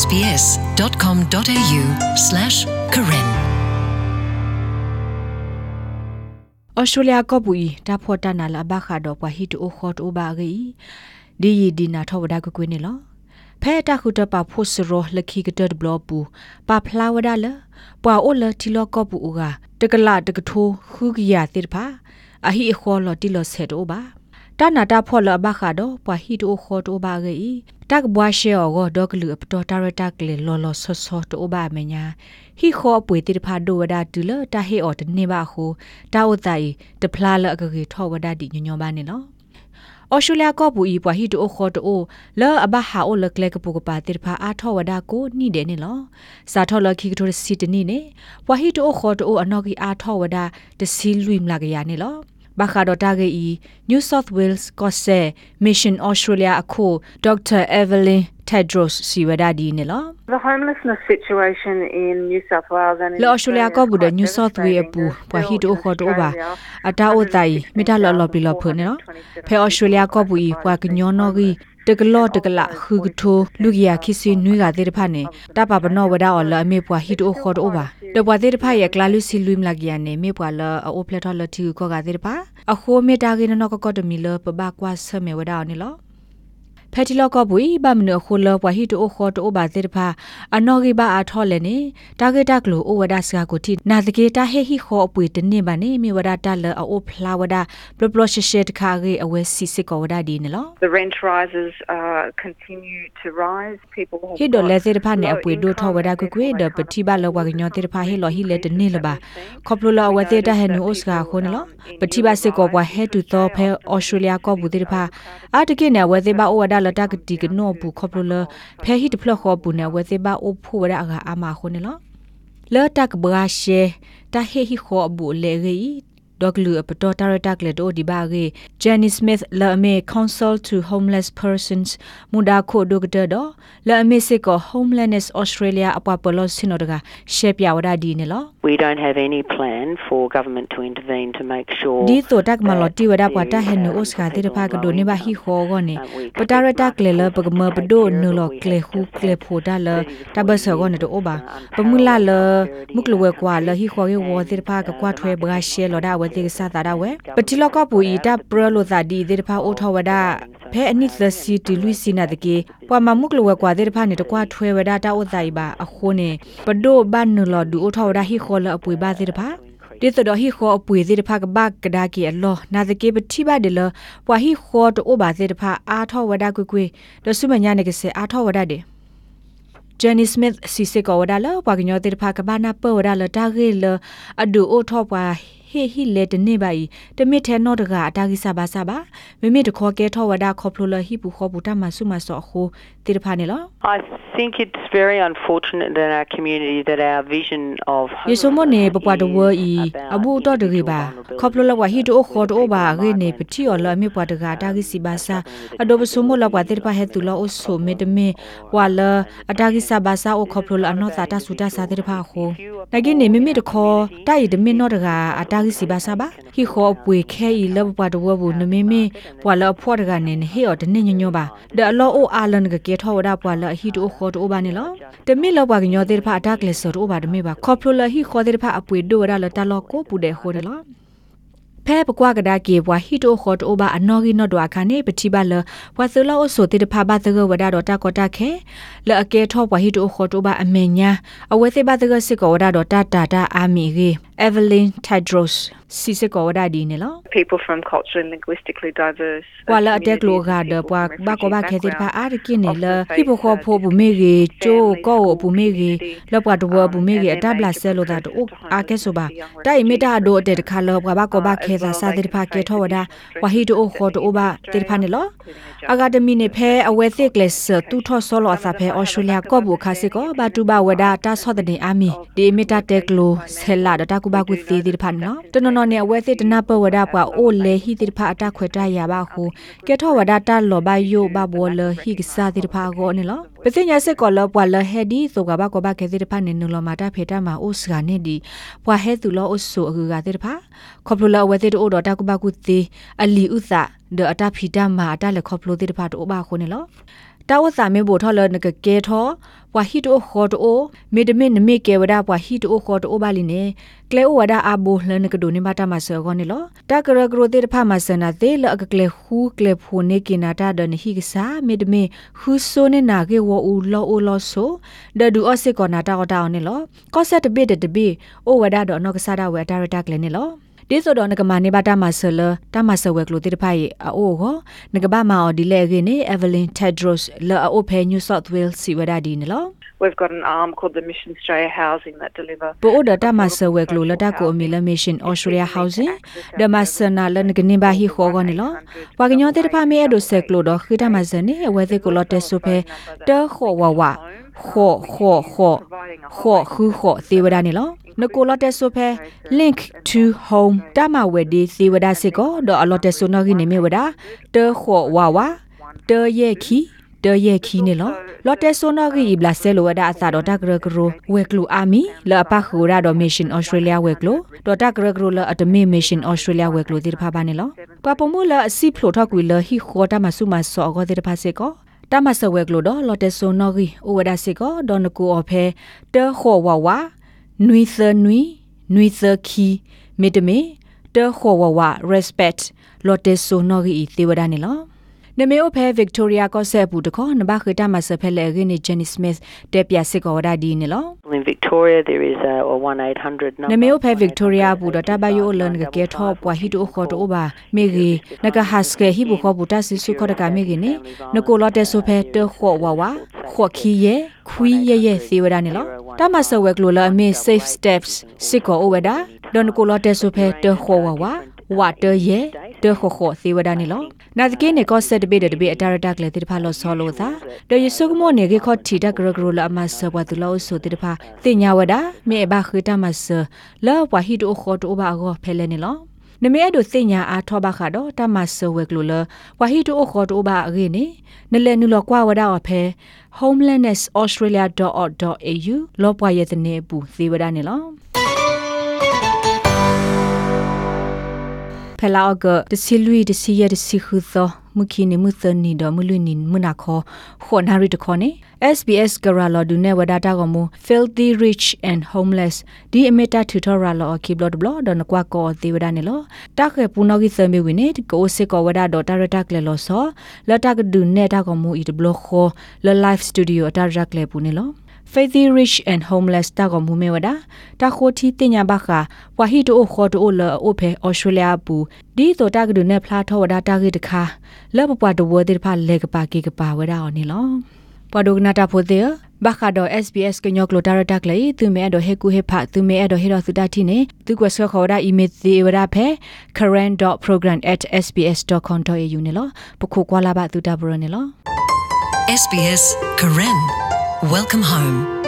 sbs.com.au/karen ဩစတြေးလျကပူီတာဖော်တနာလဘခါတော့ပွာဟီတိုခေါ်တိုဘာဂီဒီယီဒီနာထောဝဒါကွကွေးနေလောဖဲတာခုတပဖို့စရောလခိကတဘလပူပါဖလာဝဒါလပွာအိုလတီလောကပူဦးကတကလာတကထိုးခုကရတိဖာအဟိခေါ်လတီလောဆေတိုဘာ တာနာတာဖော်လဘခါတော့ပွာဟီတိုခေါ်တိုဘာဂီတက်ဘွားရှေအောဒေါကလူအပတော်တာရတာကလေလောလောဆောဆောတိုဘာမညာဟီခေါ်ပွေတိဖာဒိုဝဒါတူလတာဟေအော်တနေပါခုတာဝတိုင်တဖလာလအကကေထောဝဒါဒီညညောပါနေလောဩစတြေးလျကပူဤပွားဟီတိုခေါ်တိုလောအဘဟာအိုလကလကပူကပါတိဖာအာထောဝဒါကိုနိတယ်နေလောစာထောလခိကတိုစီတနိနေပွားဟီတိုခေါ်တိုအနောက်ကီအာထောဝဒါတစီလွိမလာကရနေလော ဘာခါဒတာဂေဤ New South Wales ကောဆေ Mission Australia အခု Dr. Evelyn Tedros Siwadadi နေလော The homelessness situation in New South Wales and in လော Australia ကဘူး New South Wales ပူပွာဟီတိုခေါ်တိုဘာအတာအိုတိုင်မိတာလော်လော်ပီလော်ဖုန်နော်ဖဲ Australia ကဘူးဤပွာကညောနော်ဂီတကလော့တကလခုကထိုလူကရခိစီနွေကတဲ့တဖာနေတပပနောဝဒါအော်လအမေပွာဟီတိုခေါ်တိုဘာ တပွာတဲ့တဖာရကလာလူစီလူမလာကရနေမေပွာလအိုပလက်ထော်လတီကိုကတဲ့တဖာအခိုးမေတာကေနော်ကကတမီလပဘကွာဆမေဝဒါအော်နေလော ဖက်တီလော့ကပွေဘာမနခိုလပွားဟီတိုခေါ်တိုဘာတေဖာအနော်ဂီဘာအထော်လည်းနေတာဂက်တကလိုအိုဝဒါစကာကိုတီနာတကေတာဟေဟီခေါ်အပွေတနေပါနေမိဝဒါတလအိုဖလာဝဒါပလပလရှရှေတခါကေအဝဲစီစစ်ကောဝဒါဒီနော် The rent rises uh, continue to rise people ဟီဒိုလေတေဖာနေအပွေဒိုထောဝဒါကွကွေဒပတိဘာလောဝကညောတေဖာဟေလောဟီလေတနေလပါခေါပလိုလောဝတေတာဟဲနိုအိုစကာခုနလောပတိဘာစစ်ကောပွားဟဲတူသောဖဲအော်စတြေးလျကောဘူးတေဖာအာတကိနေဝသေဘာအိုဝဒါလတကတိကနောဘူးခေါပလိုလဖဲဟီတဖလခေါဘူးနေဝသေဘာအိုဖိုဝဒါအအာမခုနလောလောတက်ဘရာရှေတာဟေဟီခေါဘူးလေဂီ ဒေါကလူအပတော်တာရတက်လက်တို့ဒီဘာဂေဂျန်နီစမစ်လာအမေ Council to Homeless Persons မူဒါခိုဒိုကတဒလာအမေစစ်ကို Homelessness Australia အပပလောစင်တော်ကရှေပြဝဒဒီနေလော We don't have any plan for government to intervene to make sure ဒီတော့တက်မလော်တီဝဒပွားတာဟဲနိုအိုစကာတိတဖာကဒိုနေဘာဟီခေါ်ကောနေပတာရတက်လေလပကမပဒိုနိုလောကလေခုကလေဖိုတာလတဘဆကောနေတော့အိုဘာပမူလာလမုကလဝဲကွာလဟီခေါ်ရဲ့ဝတိတဖာကကွာထွဲဘဂရှဲလော်ဒါဝတိစတာဒါဝဲပတိလောကပူဤတပရလိုသာဒီတိတဖာအိုထောဝဒဖဲအနိသစီတီလူစီနာတကေပွာမမုကလဝဲကွာတိတဖာနေတကွာထွဲဝဒတာအိုတိုင်ဘာအခုနေပဒိုဘန်နလော်ဒူအိုထောဝဒဟီခေါ်လအပွေဘာတိတဖာဒီသဒဟီခေါ်အပွေသေးတဖကဘကဒါကီအလောနာတကေပတိပါဒလပွာဟီခေါ်တိုဘာသေးတဖအာထောဝဒကွကွေဒဆုမညာနေကစေအာထောဝဒတဲ့ Jenny Smith စီစကောဝဒါလပွာကညောတေတဖကဘာနာပဝဒါလတာဂေလအဒူအိုထောပွာ ဟေဟီလေတနေပါဤတမစ်ထဲနော့တကအတာဂိစာဘာစာပါမိမိတခေါ်ကဲထောဝဒါခေါပလိုလဟီပူခေါ်ပူတမဆုမဆောခိုတေတဖာနေလော I think it's very unfortunate in our community that our vision of ယေဆုမနေပပွားတဝဤအဘူတော့တကေပါခေါပလိုလဝဟီတိုခေါ်တိုဘာဂေနေပတိော်လအမေပွားတကအတာဂိစီဘာစာအဒိုဘဆုမလပွားတေတဖာဟဲတူလောအဆုမေတမေဝါလအတာဂိစာဘာစာအိုခေါပလိုလအနောသာတဆူတစာတေတဖာခိုနဂိနေမိမိတခေါ်တိုက်ဒမင်းနော့တကအတာဂိစီဘာစာပါဟီခေါ်ပွေခဲဤလဘပွားတဝဘူးနမေမေပွာလဖော့တကနေဟေော်တနေညညောပါဒအလောအိုအာလန်ကကေထောဝဒပွာလဟီတိုခေါ်တိုဘာနေလောတမီလောပွားကညောတေဖာအတာကလဆောတိုဘာတမေပါခေါပလိုလဟီခေါ်တေဖာအပွေဒိုရလတလောကိုပူတဲ့ဟိုတယ်လော ဖဲပကွာကဒါကေဘွာဟီတိုခေါ်တိုဘာအနော်ဂီနော်ဒွာခါနေပတိပါလဘွာဆူလောအဆိုတေတဖာဘသကဝဒါတော့တာကောတာခဲလအကဲထောဘွာဟီတိုခေါ်တိုဘာအမေညာအဝဲစေဘသကစစ်ကောဝဒါတော့တာတာတာအာမီဂေ Evelyn Tedros စီစကောဝဒါဒီနေလော people from culturally and linguistically diverse ပွာလာအတက်လိုကဒပွာဘကောဘခဲတိဖာအာရကိနေလဟိပခောဖိုဘူမေဂေချိုကောဘူမေဂေလောပွာတဝဘူမေဂေအတဘလာဆဲလိုတာတိုအာကဲဆိုပါတိုင်မီတာဒိုအတက်တခါလောပွာဘကောဘခဲသာစာတိဖာကေထောဝဒါဝဟီတိုခေါ်တိုဘာတိဖာနေလောအဂါဒမီနေဖဲအဝဲသစ်ကလစ်တူထောဆောလောအစာဖဲအော်စတြေးလျကောဘူခါစစ်ကောဘာတူဘာဝဒါတာဆော့တဲ့နေအာမီဒီမီတာတက်လိုဆဲလာဒတာကူဘာကူသေးတိဖာနော်တနော်နော်နေအဝဲသစ်တနာပဝဒါပွာအိုလေဟီတိဖာအတခွေတရပါဟုကေထောဝဒါတာလောဘယိုဘဘောလဟီကစားတိဖာကိုနေလောပသိညာစစ်ကောလောပွာလဟက်ဒီဆိုကဘာကောဘာကေတိဖာနေနလောမာတာဖေတာမာအိုစကနေဒီပွာဟဲသူလောအိုဆူအကူကတိဖာခေါပလိုလောဝဲတိအိုတော်တာကူဘာကူသေးအလီဥသဒအတာဖီတာမာအတာလေခေါပလိုတိဖာတိုဘာခုနေလော တာဝစာမေဘိုထော်လနကကေထောဝါဟီတိုခေါ်တိုမေဒမေနမေကေဝဒါဝါဟီတိုခေါ်တိုဘာလီနေကလေဝဒါအဘူလနကဒိုနေမတာမဆောကောနေလောတာကရဂရိုတေတဖမဆနာတေလကကလေခူကလေဖိုနေကိနာတာဒနဟိကစာမေဒမေခူဆိုနေနာကေဝအူလောအိုလောဆိုဒဒူအစစ်ကောနာတာကောတာနေလောကောဆက်တပိတတပိအိုဝဒါဒေါနောကဆာဒဝဲဒါရတာကလေနေလော ဒီဆိုတော့ငကမနေပါတမဆလတမဆဝဲကလိုတိတဖိုင်အိုဟောငကဘာမာအော်ဒီလေကနေ Evelyn Tedros လာအိုဖဲ New South Wales စီဝဒါဒီနော် We've got an arm called the Mission Australia Housing that deliver ပိုအိုဒတာမဆဝဲကလိုလတာကိုအမီလ Mission Australia Housing ဒမဆနာလနကနေဘာဟီခေါ်ကောနေလောဝါကညောတေတဖာမေအဒိုဆက်ကလိုတော့ခိတမဆနေဝဲသေးကိုလတက်ဆုဖဲတခေါ်ဝဝခေါ်ခေါ်ခေါ်ခေါ်ခူခေါ်သေဝဒ နေလောနကိုလတက်ဆုဖဲ link to home တမဝဲဒီသေဝဒစစ်ကောတော့အလော်တက်ဆုနော်ကိနေမေဝဒတခေါ်ဝဝတရဲ့ခီတရဲ့ခီနေလောလော်တက်ဆိုနော်ဂီဘလာဆဲလိုဝဒါအသာတော့တကရကရိုဝဲကလူအာမီလာပခူရာတော့ mission australia ဝဲကလိုတော့တကရကရိုလာအတမီ mission australia ဝဲကလိုတိဖာပါနေလောပပမူလာအစီဖလိုထောက်ကွေလဟီခေါ်တာမဆုမဆောအောတိဖာစေကောတမဆဝဲကလိုတော့လော်တက်ဆိုနော်ဂီအိုဝဒါစေကောဒေါ်နကူအဖဲတခေါ်ဝဝ နွီသနွီနွီသခီမေတမေတခေါ်ဝဝ respect လော်တက်ဆိုနော်ဂီသေဝဒနေလော နမေအိုဖဲ Victoria ကောဆက်ဘူးတခေါနဘခတာမဆဖဲလေဂင်း Jenny Smith တက်ပြစစ်ကောဝဒါဒီနေလော In Victoria, there is a, a 1800 number. နမေအိုဖဲ Victoria ဘူးတော့တဘယိုလန်ကကေထောပွာဟီတိုခေါ်တိုဘာမေဂီနကဟတ်စကေဟီဘူခေါ်ဘူတဆဆုခေါ်တကမေဂီနေနကိုလော်တက်ဆိုဖဲတခေါ်ဝဝခေါ်ခီယေခွီယေယေသေဝဒနေလောတမဆဝဲကလိုလာမေ safe steps စစ်ကောဝဒါဒွန်ကိုလော်တက်ဆိုဖဲတခေါ်ဝဝဝတ်တယေ တခေါ်ခေါ်သေဝဒနေလောနာတကေနေကောဆက်တပိတတပိအတာရတက်လေတိတဖာလောဆောလို့သာတရဆုကမောနေကေခော့တီတကရဂရလာမဆဘတ်လောဆိုတိတဖာတင်ညာဝဒမေဘခိတမဆလောဝဟီတိုခောတိုဘာဂောဖဲလဲနေလောနမေအဒုစညာအားထောဘခါတော့တမဆဝဲကလိုလဝဟီတိုခောတိုဘာအဂေနေနလဲနုလောကွာဝဒါအဖဲ homelandnessaustralia.org.au လောပွားရဲ့တဲ့နေဘူးသေဝဒနေလော ဖလာအကတစီလူတစီရတစီခုသောမုခိနေမှုသနီတော်မလူနီမနာခောခွန်ဟာရီတခောနေ SBS Garalo du ne wadata ko mu filthy rich and homeless di emeta tutorial lo keyboard blo don kwa ko ti wada ne lo ta khe puno gi se me wi ne ko se ko wada do ta ta kle lo so la ta du ne ta ko mu i blo kho la live studio ta ra kle pu ne lo Faithy Rich and Homeless တာကမှုမေဝဒတာခိုတီတင်ညာဘခဝါဟီတိုခေါ်တိုလအိုဖေဩစတြေးလျပူဒီတော့တာကဒုနဲ့ဖလာထောဝဒတာဂိတခါလဘပွားတဝတိဖာလေကပါကေကပါဝဒအောင်နီလောပဒုကနာတာဖိုတဲ့ဘခါတော့ SBS ကညောကလိုတာရတက်လေသူမဲတော့ဟေကူဟေဖသူမဲတော့ဟေတော့သူတာတီနေသူကွက်ဆခေါ်ဒါ email ဒီဝရဖဲ current.program@sbs.com.au နေလောပခုကွာလာဘသူတာဘရနေလော SBS Karen. Welcome home.